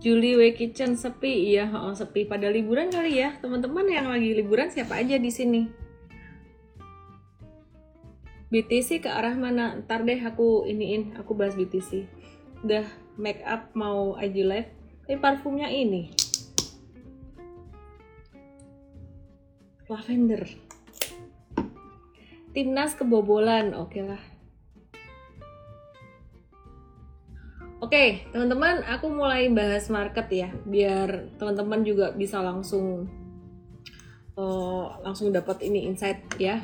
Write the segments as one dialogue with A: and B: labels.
A: Julie Way Kitchen sepi, iya oh, sepi pada liburan kali ya teman-teman yang lagi liburan siapa aja di sini? BTC ke arah mana? Ntar deh aku iniin, aku bahas BTC. Udah make up mau IG live, tapi parfumnya ini lavender. Timnas kebobolan, oke lah. Oke, teman-teman, aku mulai bahas market ya, biar teman-teman juga bisa langsung uh, langsung dapat ini insight ya.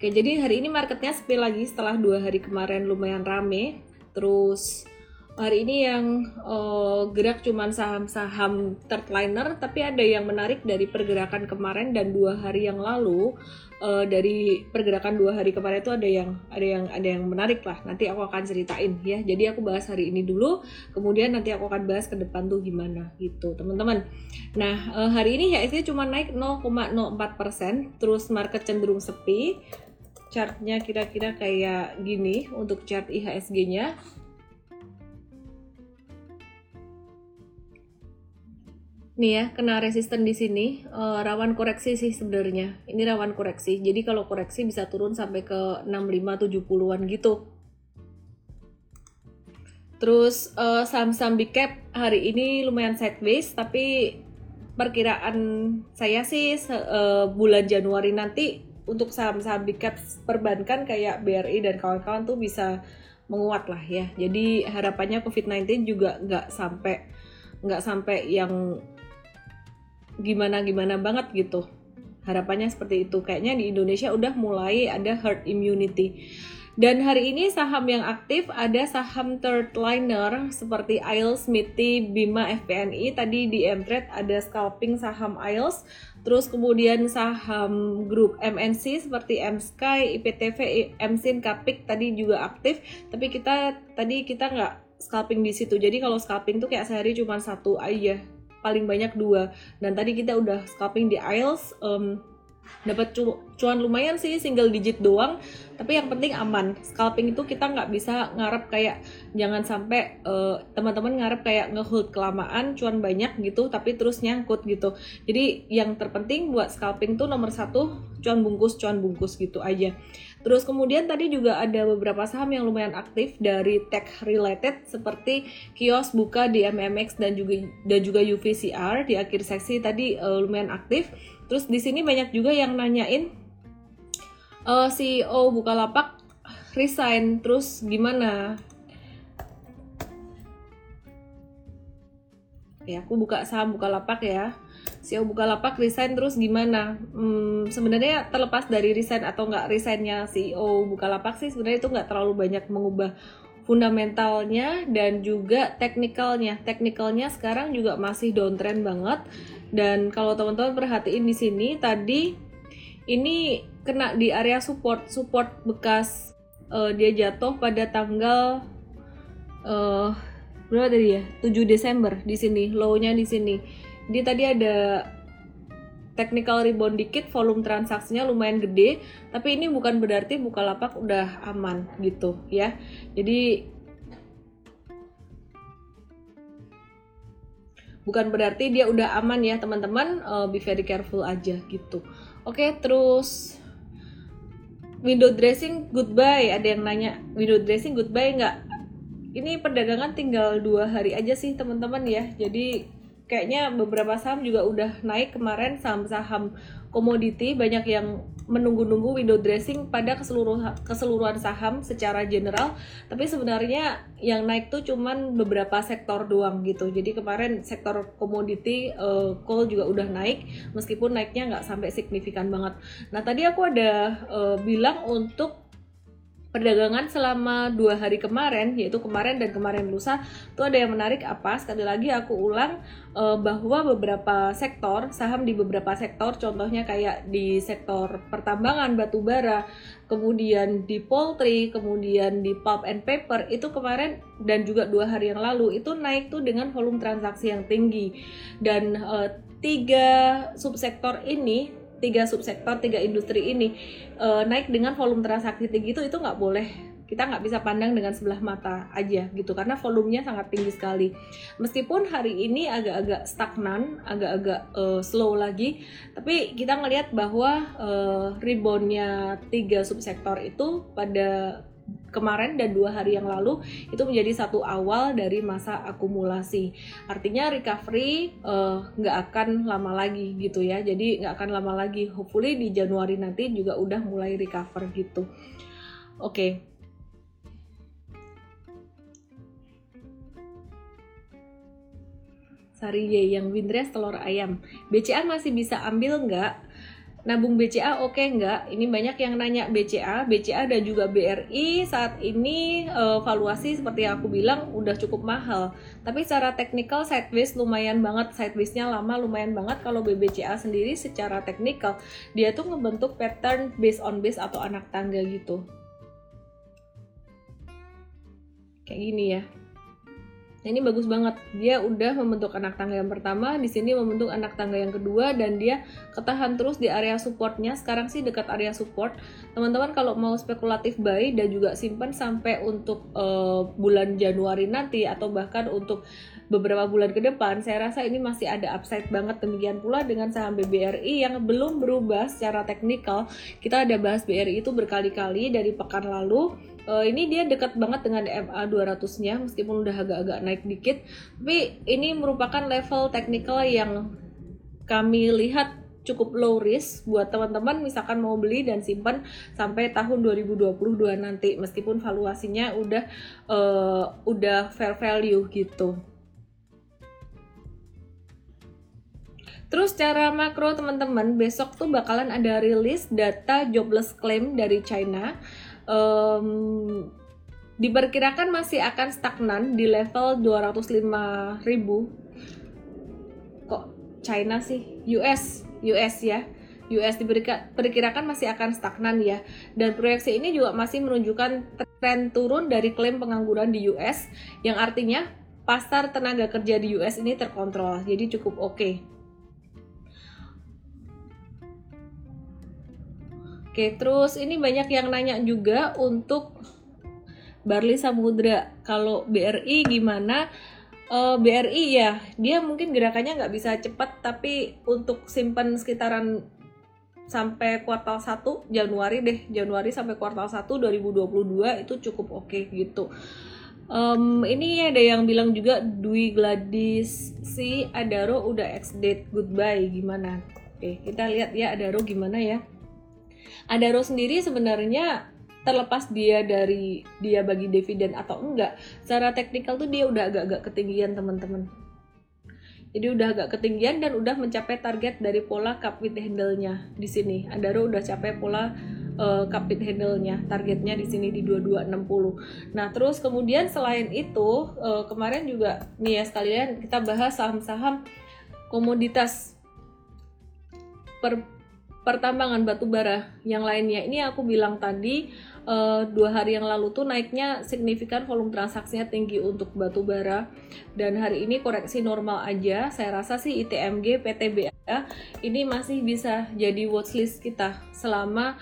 A: Oke, jadi hari ini marketnya sepi lagi setelah dua hari kemarin lumayan rame. Terus hari ini yang uh, gerak cuma saham-saham third liner tapi ada yang menarik dari pergerakan kemarin dan dua hari yang lalu uh, dari pergerakan dua hari kemarin itu ada yang ada yang ada yang menarik lah. Nanti aku akan ceritain ya. Jadi aku bahas hari ini dulu kemudian nanti aku akan bahas ke depan tuh gimana gitu teman-teman. Nah uh, hari ini HSG cuma naik 0,04% terus market cenderung sepi. Chartnya kira-kira kayak gini untuk chart IHSG-nya nih ya kena resisten di sini uh, rawan koreksi sih sebenarnya. Ini rawan koreksi. Jadi kalau koreksi bisa turun sampai ke 65 70-an gitu. Terus uh, saham-saham big cap hari ini lumayan sideways tapi perkiraan saya sih uh, bulan Januari nanti untuk saham-saham big cap perbankan kayak BRI dan kawan-kawan tuh bisa menguat lah ya. Jadi harapannya COVID-19 juga nggak sampai nggak sampai yang gimana gimana banget gitu harapannya seperti itu kayaknya di Indonesia udah mulai ada herd immunity dan hari ini saham yang aktif ada saham third liner seperti IELTS, MITI, Bima, FPNI. Tadi di Mtrade ada scalping saham IELTS. Terus kemudian saham grup MNC seperti MSky, IPTV, MSIN, Kapik tadi juga aktif. Tapi kita tadi kita nggak scalping di situ. Jadi kalau scalping tuh kayak sehari cuma satu aja paling banyak dua. Dan tadi kita udah scalping di IELTS um, dapat cu cuan lumayan sih single digit doang. Tapi yang penting aman. Scalping itu kita nggak bisa ngarep kayak jangan sampai uh, teman-teman ngarep kayak ngehold kelamaan cuan banyak gitu tapi terus nyangkut gitu. Jadi yang terpenting buat scalping tuh nomor satu cuan bungkus cuan bungkus gitu aja Terus kemudian tadi juga ada beberapa saham yang lumayan aktif dari tech related seperti kios buka di MMX dan juga dan juga UVCR di akhir seksi tadi uh, lumayan aktif. Terus di sini banyak juga yang nanyain uh, eh, CEO Bukalapak resign terus gimana? Ya, aku buka saham Bukalapak ya. CEO Bukalapak resign terus gimana? Hmm, sebenarnya terlepas dari resign atau nggak resignnya CEO Bukalapak sih sebenarnya itu nggak terlalu banyak mengubah fundamentalnya dan juga teknikalnya. Teknikalnya sekarang juga masih downtrend banget. Dan kalau teman-teman perhatiin di sini tadi ini kena di area support, support bekas uh, dia jatuh pada tanggal uh, berapa tadi ya? 7 Desember di sini, low-nya di sini dia tadi ada technical rebound dikit, volume transaksinya lumayan gede, tapi ini bukan berarti Bukalapak udah aman gitu ya. Jadi bukan berarti dia udah aman ya teman-teman, uh, be very careful aja gitu. Oke, okay, terus window dressing goodbye, ada yang nanya window dressing goodbye nggak? Ini perdagangan tinggal dua hari aja sih teman-teman ya, jadi kayaknya beberapa saham juga udah naik kemarin saham-saham komoditi. Banyak yang menunggu-nunggu window dressing pada keseluruhan keseluruhan saham secara general. Tapi sebenarnya yang naik tuh cuman beberapa sektor doang gitu. Jadi kemarin sektor komoditi uh, coal juga udah naik meskipun naiknya nggak sampai signifikan banget. Nah tadi aku ada uh, bilang untuk perdagangan selama dua hari kemarin yaitu kemarin dan kemarin lusa itu ada yang menarik apa? Sekali lagi aku ulang uh, bahwa beberapa sektor saham di beberapa sektor contohnya kayak di sektor pertambangan batu bara kemudian di poultry kemudian di pulp and paper itu kemarin dan juga dua hari yang lalu itu naik tuh dengan volume transaksi yang tinggi. Dan uh, tiga subsektor ini tiga subsektor tiga industri ini uh, naik dengan volume transaksi tinggi itu itu nggak boleh. Kita nggak bisa pandang dengan sebelah mata aja gitu karena volumenya sangat tinggi sekali. Meskipun hari ini agak-agak stagnan agak-agak uh, slow lagi tapi kita ngelihat bahwa uh, reboundnya tiga subsektor itu pada kemarin dan dua hari yang lalu itu menjadi satu awal dari masa akumulasi artinya recovery nggak uh, akan lama lagi gitu ya jadi nggak akan lama lagi hopefully di Januari nanti juga udah mulai recover gitu oke okay. Sari Y yang Windres telur ayam. BCA masih bisa ambil nggak? Nabung BCA oke okay nggak? Ini banyak yang nanya BCA, BCA dan juga BRI saat ini uh, valuasi seperti yang aku bilang udah cukup mahal. Tapi secara teknikal sideways lumayan banget, sidewaysnya lama lumayan banget. Kalau BBCA sendiri secara teknikal dia tuh ngebentuk pattern base on base atau anak tangga gitu. Kayak gini ya. Nah, ini bagus banget. Dia udah membentuk anak tangga yang pertama, di sini membentuk anak tangga yang kedua dan dia ketahan terus di area supportnya. Sekarang sih dekat area support. Teman-teman kalau mau spekulatif buy dan juga simpan sampai untuk uh, bulan Januari nanti atau bahkan untuk beberapa bulan ke depan, saya rasa ini masih ada upside banget. Demikian pula dengan saham BBRI yang belum berubah secara teknikal. Kita ada bahas BRI itu berkali-kali dari pekan lalu uh, ini dia dekat banget dengan MA 200-nya meskipun udah agak-agak naik dikit. Tapi ini merupakan level teknikal yang kami lihat cukup low risk buat teman-teman misalkan mau beli dan simpan sampai tahun 2022 nanti meskipun valuasinya udah uh, udah fair value gitu. Terus cara makro teman-teman besok tuh bakalan ada rilis data jobless claim dari China um, diperkirakan masih akan stagnan di level 205 ribu. Kok China sih? US US ya. US diperkirakan masih akan stagnan ya. Dan proyeksi ini juga masih menunjukkan tren turun dari klaim pengangguran di US yang artinya pasar tenaga kerja di US ini terkontrol. Jadi cukup oke. okay. Oke, terus ini banyak yang nanya juga untuk Barli Samudra. Kalau BRI gimana? Uh, eh, BRI ya, dia mungkin gerakannya nggak bisa cepat, tapi untuk simpan sekitaran sampai kuartal 1 Januari deh, Januari sampai kuartal 1 2022 itu cukup oke okay, gitu. Um, ini ada yang bilang juga Dwi Gladys si Adaro udah ex date goodbye gimana? Oke, kita lihat ya Adaro gimana ya. Adaro sendiri sebenarnya terlepas dia dari dia bagi dividen atau enggak, secara teknikal tuh dia udah agak-agak ketinggian teman-teman. Jadi udah agak ketinggian dan udah mencapai target dari pola cup with handle-nya di sini. Adaro udah capai pola uh, cup handle-nya, targetnya di sini di 2260. Nah, terus kemudian selain itu uh, kemarin juga nih ya sekalian kita bahas saham-saham komoditas per pertambangan batu bara yang lainnya. Ini aku bilang tadi uh, dua hari yang lalu tuh naiknya signifikan volume transaksinya tinggi untuk batu bara. Dan hari ini koreksi normal aja. Saya rasa sih ITMG PTBA ini masih bisa jadi watchlist kita selama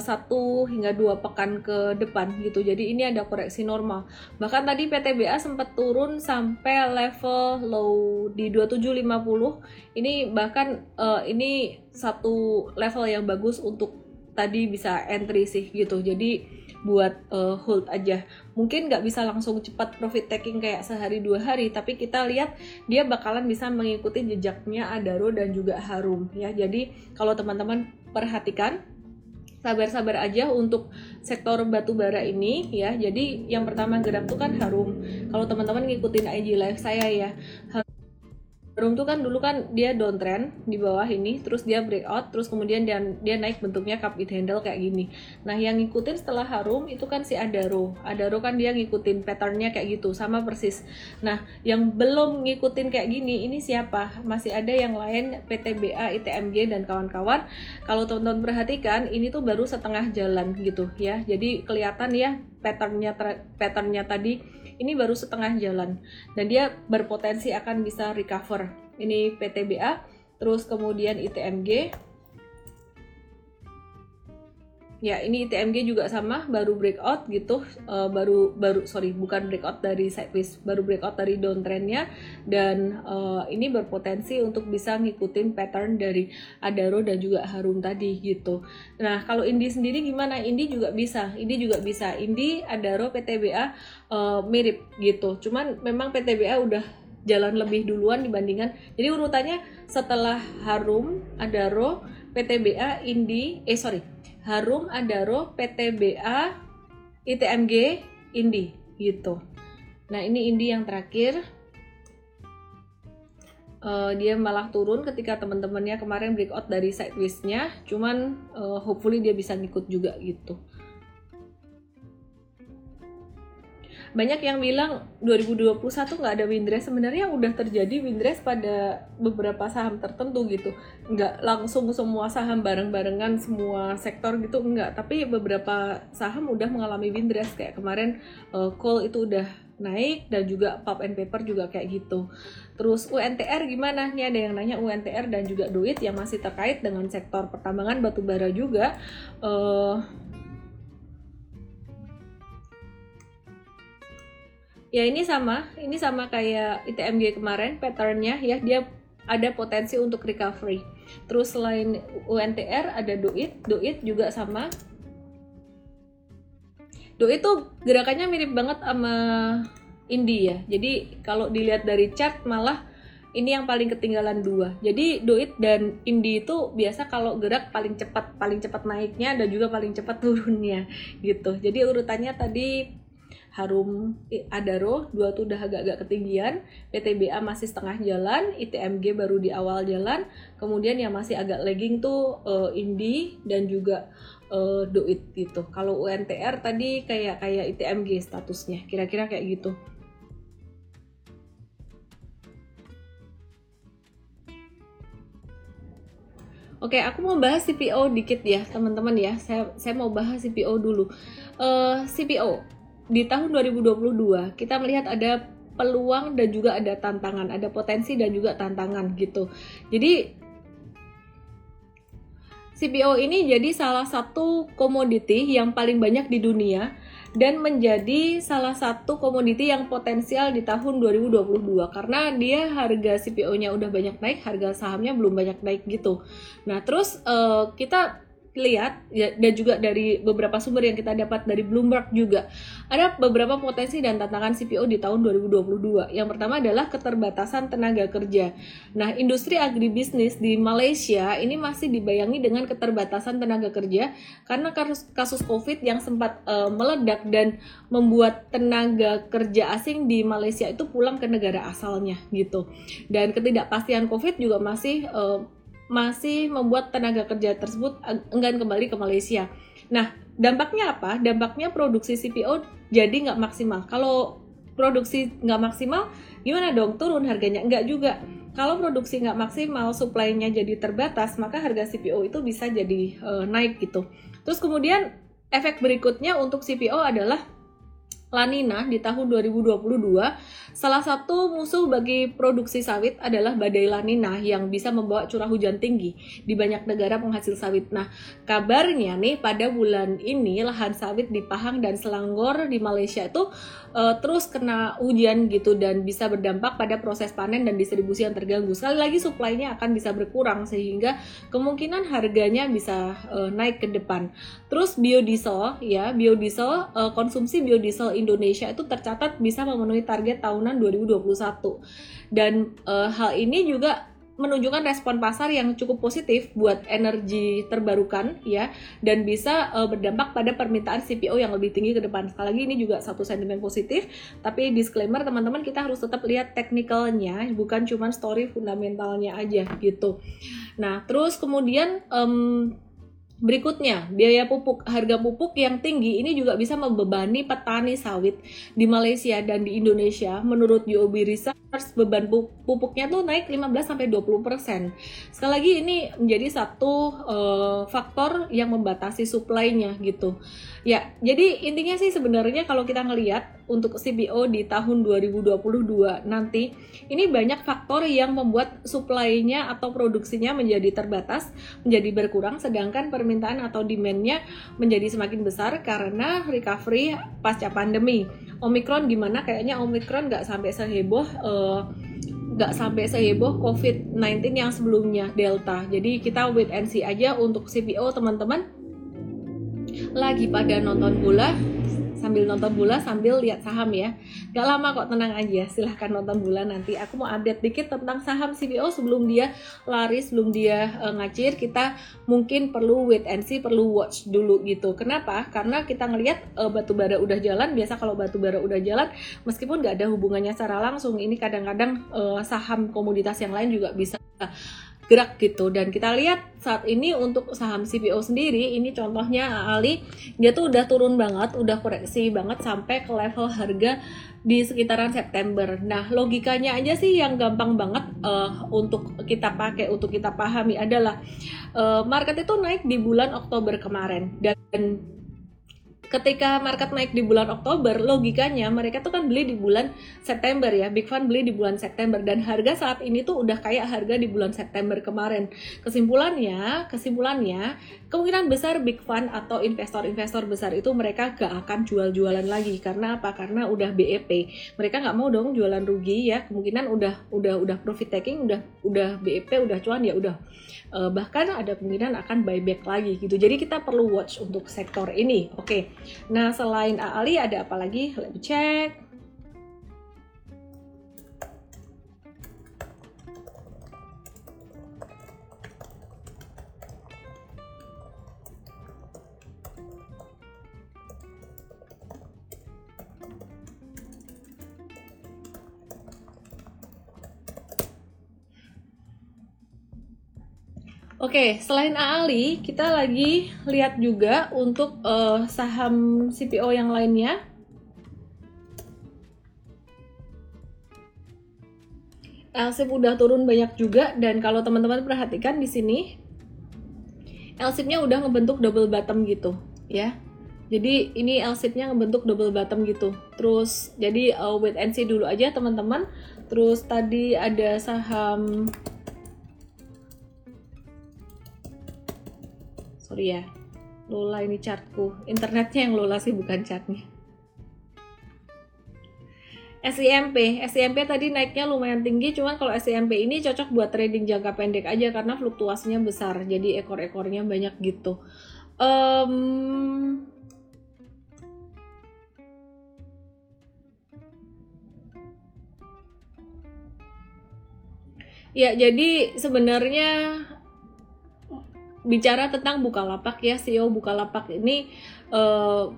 A: satu hingga dua pekan ke depan gitu. Jadi ini ada koreksi normal. Bahkan tadi PTBA sempat turun sampai level low di 2750. Ini bahkan uh, ini satu level yang bagus untuk tadi bisa entry sih gitu. Jadi buat uh, hold aja. Mungkin nggak bisa langsung cepat profit taking kayak sehari dua hari, tapi kita lihat dia bakalan bisa mengikuti jejaknya Adaro dan juga Harum ya. Jadi kalau teman-teman perhatikan sabar-sabar aja untuk sektor batu bara ini ya. Jadi yang pertama gerak tuh kan harum. Kalau teman-teman ngikutin IG live saya ya, Room tuh kan dulu kan dia downtrend di bawah ini, terus dia breakout, terus kemudian dia dia naik bentuknya cup it handle kayak gini. Nah yang ngikutin setelah Harum itu kan si Adaro. Adaro kan dia ngikutin patternnya kayak gitu, sama persis. Nah yang belum ngikutin kayak gini, ini siapa? Masih ada yang lain PTBA, ITMG dan kawan-kawan. Kalau teman-teman perhatikan, ini tuh baru setengah jalan gitu ya. Jadi kelihatan ya patternnya patternnya tadi ini baru setengah jalan. Dan dia berpotensi akan bisa recover. Ini PTBA terus kemudian ITMG ya ini ITMG juga sama baru breakout gitu. Uh, baru baru sorry bukan breakout dari sideways baru breakout dari downtrendnya. Dan uh, ini berpotensi untuk bisa ngikutin pattern dari Adaro dan juga Harum tadi gitu. Nah kalau Indi sendiri gimana? Indi juga bisa. Indi juga bisa. Indi Adaro PTBA uh, eh, mirip gitu. Cuman memang PTBA udah jalan lebih duluan dibandingkan. Jadi urutannya setelah Harum Adaro PTBA Indi eh sorry Harum Adaro PTBA ITMG Indi gitu. Nah ini Indi yang terakhir. Uh, dia malah turun ketika teman-temannya kemarin breakout dari sideways-nya. Cuman uh, hopefully dia bisa ngikut juga gitu banyak yang bilang 2021 nggak ada windrest sebenarnya udah terjadi windrest pada beberapa saham tertentu gitu nggak langsung semua saham bareng-barengan semua sektor gitu nggak tapi beberapa saham udah mengalami windrest kayak kemarin uh, coal itu udah naik dan juga pulp and paper juga kayak gitu. Terus UNTR gimana? Nih ada yang nanya UNTR dan juga duit yang masih terkait dengan sektor pertambangan batubara juga. Uh, ya ini sama. Ini sama kayak ITMG kemarin patternnya. Ya dia ada potensi untuk recovery. Terus selain UNTR ada DOIT. DOIT juga sama. DOIT tuh gerakannya mirip banget sama Indi ya. Jadi kalau dilihat dari chart malah ini yang paling ketinggalan dua. Jadi Doit dan Indi itu biasa kalau gerak paling cepat, paling cepat naiknya dan juga paling cepat turunnya gitu. Jadi urutannya tadi Harum Adaro dua tuh udah agak-agak ketinggian PTBA masih setengah jalan ITMG baru di awal jalan kemudian yang masih agak lagging tuh uh, Indi dan juga uh, Doit gitu kalau UNTR tadi kayak kayak ITMG statusnya kira-kira kayak gitu Oke, aku mau bahas CPO dikit ya, teman-teman ya. Saya saya mau bahas CPO dulu. Uh, CPO di tahun 2022 kita melihat ada peluang dan juga ada tantangan, ada potensi dan juga tantangan gitu. Jadi CPO ini jadi salah satu komoditi yang paling banyak di dunia dan menjadi salah satu komoditi yang potensial di tahun 2022 karena dia harga CPO-nya udah banyak naik, harga sahamnya belum banyak naik gitu. Nah, terus uh, kita lihat ya, dan juga dari beberapa sumber yang kita dapat dari Bloomberg juga ada beberapa potensi dan tantangan CPO di tahun 2022. Yang pertama adalah keterbatasan tenaga kerja. Nah, industri agribisnis di Malaysia ini masih dibayangi dengan keterbatasan tenaga kerja karena kasus, kasus COVID yang sempat uh, meledak dan membuat tenaga kerja asing di Malaysia itu pulang ke negara asalnya gitu. Dan ketidakpastian COVID juga masih uh, masih membuat tenaga kerja tersebut enggan kembali ke Malaysia. Nah, dampaknya apa? Dampaknya produksi CPO jadi nggak maksimal. Kalau produksi nggak maksimal, gimana dong? Turun harganya? Enggak juga. Kalau produksi nggak maksimal, supply-nya jadi terbatas, maka harga CPO itu bisa jadi uh, naik gitu. Terus kemudian efek berikutnya untuk CPO adalah Lanina di tahun 2022, salah satu musuh bagi produksi sawit adalah badai Lanina yang bisa membawa curah hujan tinggi di banyak negara penghasil sawit. Nah, kabarnya nih pada bulan ini lahan sawit di Pahang dan Selangor di Malaysia itu uh, terus kena hujan gitu dan bisa berdampak pada proses panen dan distribusi yang terganggu. Sekali lagi suplainya akan bisa berkurang sehingga kemungkinan harganya bisa uh, naik ke depan. Terus biodiesel ya, biodiesel uh, konsumsi biodiesel Indonesia itu tercatat bisa memenuhi target tahunan 2021. Dan uh, hal ini juga menunjukkan respon pasar yang cukup positif buat energi terbarukan ya dan bisa uh, berdampak pada permintaan CPO yang lebih tinggi ke depan. Sekali lagi ini juga satu sentimen positif, tapi disclaimer teman-teman kita harus tetap lihat teknikalnya bukan cuma story fundamentalnya aja gitu. Nah, terus kemudian um, Berikutnya, biaya pupuk. Harga pupuk yang tinggi ini juga bisa membebani petani sawit di Malaysia dan di Indonesia. Menurut UOB Research, beban pupuknya tuh naik 15 sampai 20%. Sekali lagi ini menjadi satu uh, faktor yang membatasi supply-nya gitu. Ya, jadi intinya sih sebenarnya kalau kita ngelihat untuk CPO di tahun 2022 nanti ini banyak faktor yang membuat supply-nya atau produksinya menjadi terbatas, menjadi berkurang sedangkan permintaan atau demand-nya menjadi semakin besar karena recovery pasca pandemi. Omicron gimana? Kayaknya Omicron nggak sampai seheboh uh, nggak sampai seheboh COVID-19 yang sebelumnya Delta. Jadi kita wait and see aja untuk CPO teman-teman. Lagi pada nonton bola, sambil nonton bola sambil lihat saham ya. Gak lama kok tenang aja, silahkan nonton bola nanti. Aku mau update dikit tentang saham CPO sebelum dia lari, sebelum dia uh, ngacir. Kita mungkin perlu wait and see, perlu watch dulu gitu. Kenapa? Karena kita ngelihat uh, batu bara udah jalan. Biasa kalau batu bara udah jalan, meskipun gak ada hubungannya secara langsung, ini kadang-kadang uh, saham komoditas yang lain juga bisa gerak gitu dan kita lihat saat ini untuk saham CPO sendiri ini contohnya Ali dia tuh udah turun banget udah koreksi banget sampai ke level harga di sekitaran September. Nah, logikanya aja sih yang gampang banget uh, untuk kita pakai, untuk kita pahami adalah uh, market itu naik di bulan Oktober kemarin dan ketika market naik di bulan Oktober, logikanya mereka tuh kan beli di bulan September ya. Big Fund beli di bulan September dan harga saat ini tuh udah kayak harga di bulan September kemarin. Kesimpulannya, kesimpulannya kemungkinan besar Big Fund atau investor-investor besar itu mereka gak akan jual-jualan lagi karena apa? Karena udah BEP. Mereka nggak mau dong jualan rugi ya. Kemungkinan udah udah udah profit taking, udah udah BEP, udah cuan ya udah. Uh, bahkan ada kemungkinan akan buyback lagi gitu. Jadi kita perlu watch untuk sektor ini. Oke. Okay. Nah, selain Ali ada apa lagi? Let me check. Oke, selain AALI, kita lagi lihat juga untuk uh, saham CPO yang lainnya. LSIP udah turun banyak juga dan kalau teman-teman perhatikan di sini LSIP-nya udah ngebentuk double bottom gitu, ya. Jadi ini LSIP-nya ngebentuk double bottom gitu. Terus jadi uh, wait and see dulu aja teman-teman. Terus tadi ada saham sorry ya. Lola ini chartku internetnya yang Lola sih bukan chartnya SIMP, SIMP tadi naiknya lumayan tinggi, cuman kalau SIMP ini cocok buat trading jangka pendek aja karena fluktuasinya besar, jadi ekor-ekornya banyak gitu. Um, ya, jadi sebenarnya bicara tentang Bukalapak ya CEO Bukalapak ini uh,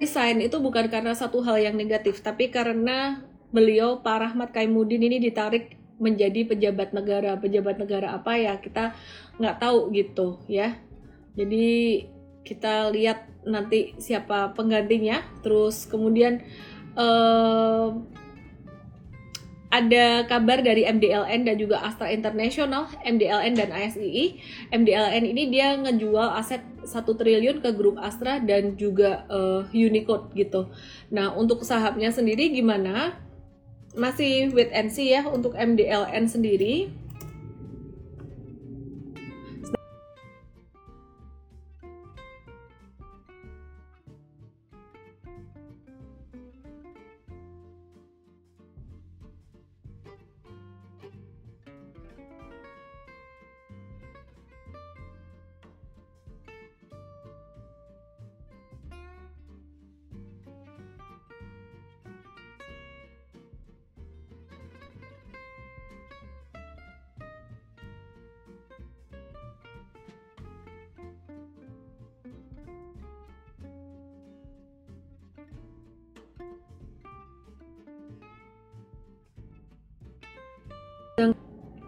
A: resign itu bukan karena satu hal yang negatif tapi karena beliau Pak Rahmat Kaimudin ini ditarik menjadi pejabat negara. Pejabat negara apa ya kita nggak tahu gitu ya. Jadi kita lihat nanti siapa penggantinya. Terus kemudian uh, ada kabar dari MDLN dan juga Astra International, MDLN dan ASII. MDLN ini dia ngejual aset 1 triliun ke grup Astra dan juga uh, Unicode gitu. Nah, untuk sahamnya sendiri gimana? Masih wait and see ya untuk MDLN sendiri.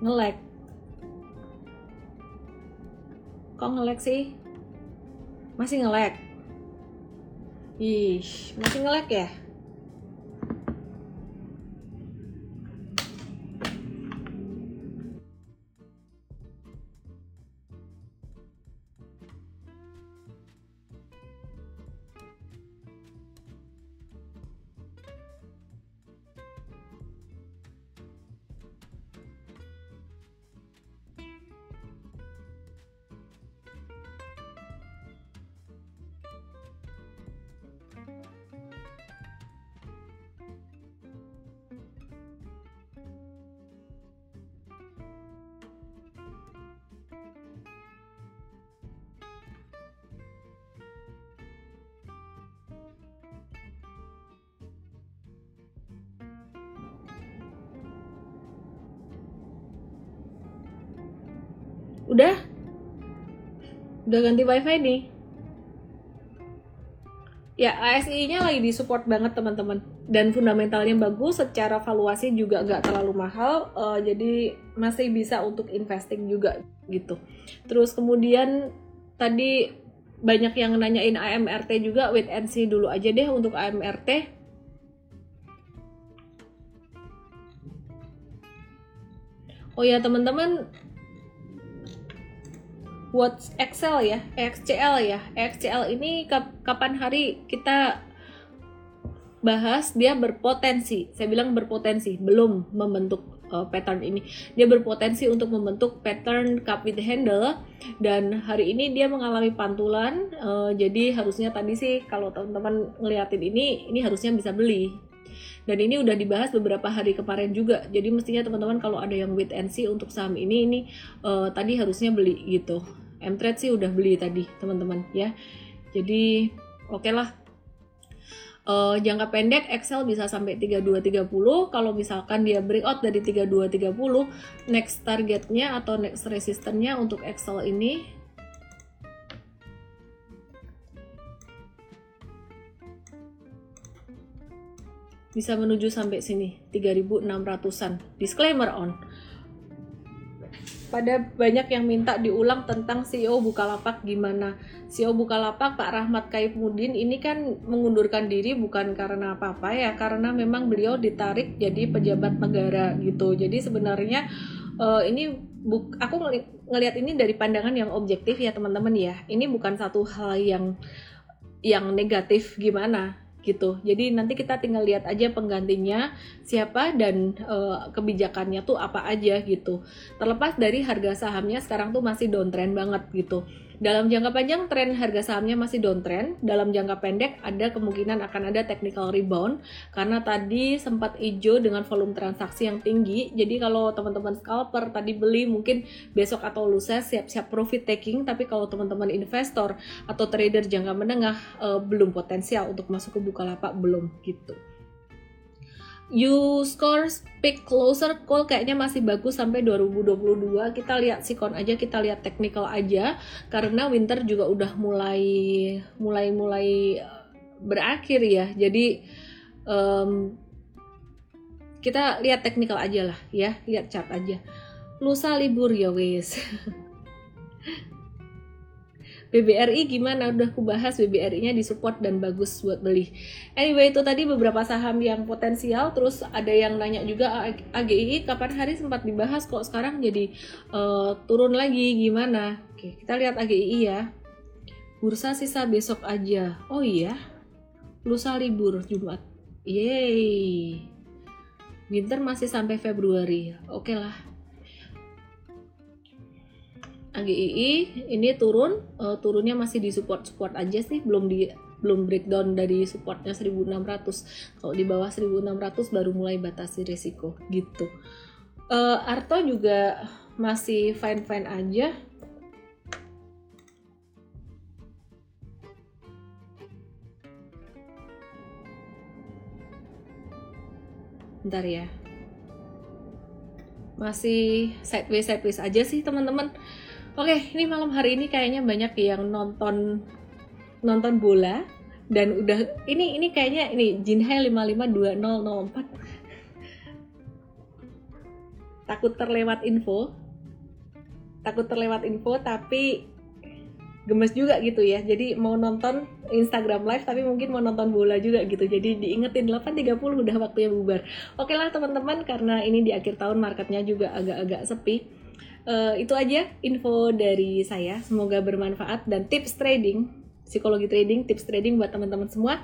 A: Ngelek kok ngelek sih? Masih ngelek ih masih ngelek ya Udah? Udah ganti wifi nih? Ya, ASI-nya lagi disupport banget teman-teman dan fundamentalnya bagus, secara valuasi juga nggak terlalu mahal, uh, jadi masih bisa untuk investing juga gitu. Terus kemudian tadi banyak yang nanyain AMRT juga, wait and see dulu aja deh untuk AMRT. Oh ya teman-teman, buat Excel ya, XCL ya, XCL ini kapan hari kita bahas dia berpotensi. Saya bilang berpotensi, belum membentuk uh, pattern ini. Dia berpotensi untuk membentuk pattern cup with handle dan hari ini dia mengalami pantulan. Uh, jadi harusnya tadi sih kalau teman-teman ngeliatin ini, ini harusnya bisa beli. Dan ini udah dibahas beberapa hari kemarin juga. Jadi mestinya teman-teman kalau ada yang wait and see untuk saham ini, ini uh, tadi harusnya beli gitu. M-Trade sih udah beli tadi teman-teman ya. Jadi oke okay lah uh, jangka pendek Excel bisa sampai 3230 kalau misalkan dia breakout dari 3230 next targetnya atau next resistennya untuk Excel ini bisa menuju sampai sini 3600-an disclaimer on pada banyak yang minta diulang tentang CEO Bukalapak gimana. CEO Bukalapak Pak Rahmat Kaifudin ini kan mengundurkan diri bukan karena apa-apa ya, karena memang beliau ditarik jadi pejabat negara gitu. Jadi sebenarnya uh, ini buk, aku ngeli ngelihat ini dari pandangan yang objektif ya teman-teman ya. Ini bukan satu hal yang yang negatif gimana gitu. Jadi nanti kita tinggal lihat aja penggantinya siapa dan e, kebijakannya tuh apa aja gitu. Terlepas dari harga sahamnya sekarang tuh masih downtrend banget gitu. Dalam jangka panjang tren harga sahamnya masih downtrend, dalam jangka pendek ada kemungkinan akan ada technical rebound karena tadi sempat hijau dengan volume transaksi yang tinggi. Jadi kalau teman-teman scalper tadi beli mungkin besok atau lusa siap-siap profit taking, tapi kalau teman-teman investor atau trader jangka menengah uh, belum potensial untuk masuk ke Bukalapak belum gitu you score pick closer call kayaknya masih bagus sampai 2022 kita lihat sikon aja kita lihat technical aja. Karena winter juga udah mulai mulai mulai eh, berakhir ya. Jadi um, kita lihat technical aja lah ya lihat chart aja. Lusa libur ya wes BBRI gimana udah aku bahas BBRI-nya disupport dan bagus buat beli. Anyway itu tadi beberapa saham yang potensial terus ada yang nanya juga AGI kapan hari sempat dibahas kok sekarang jadi uh, turun lagi gimana? Oke, kita lihat AGI ya. Bursa sisa besok aja. Oh iya. Lusa libur Jumat. Yeay. Winter masih sampai Februari. Oke lah AGII ini turun uh, turunnya masih di support support aja sih belum di belum breakdown dari supportnya 1600 kalau di bawah 1600 baru mulai batasi resiko gitu. Uh, Arto juga masih fine fine aja. Bentar ya. Masih sideways sideways aja sih teman-teman Oke, ini malam hari ini kayaknya banyak yang nonton nonton bola dan udah ini ini kayaknya ini Jinhai 552004 takut terlewat info takut terlewat info tapi gemes juga gitu ya. Jadi mau nonton Instagram live tapi mungkin mau nonton bola juga gitu. Jadi diingetin 8.30 udah waktunya bubar. Oke lah teman-teman karena ini di akhir tahun marketnya juga agak-agak sepi uh, itu aja info dari saya. Semoga bermanfaat dan tips trading, psikologi trading, tips trading buat teman-teman semua.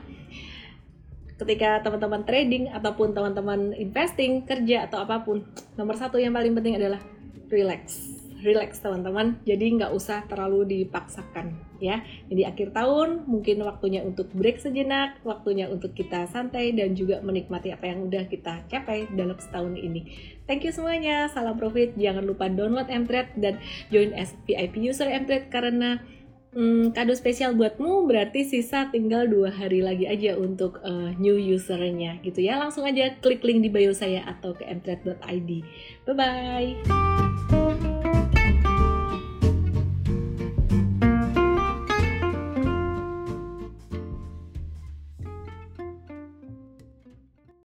A: Ketika teman-teman trading ataupun teman-teman investing, kerja atau apa pun, nomor satu yang paling penting adalah relax relax teman-teman. Jadi nggak usah terlalu dipaksakan ya. Jadi akhir tahun mungkin waktunya untuk break sejenak waktunya untuk kita santai dan juga menikmati apa yang udah kita capai dalam setahun ini. Thank you semuanya. Salam profit. Jangan lupa download Mtrade dan join as VIP user Mtrade karena hmm, kado spesial buatmu. Berarti sisa tinggal dua hari lagi aja untuk uh, new usernya gitu ya. Langsung aja klik link di bio saya atau ke mtrade.id bye bye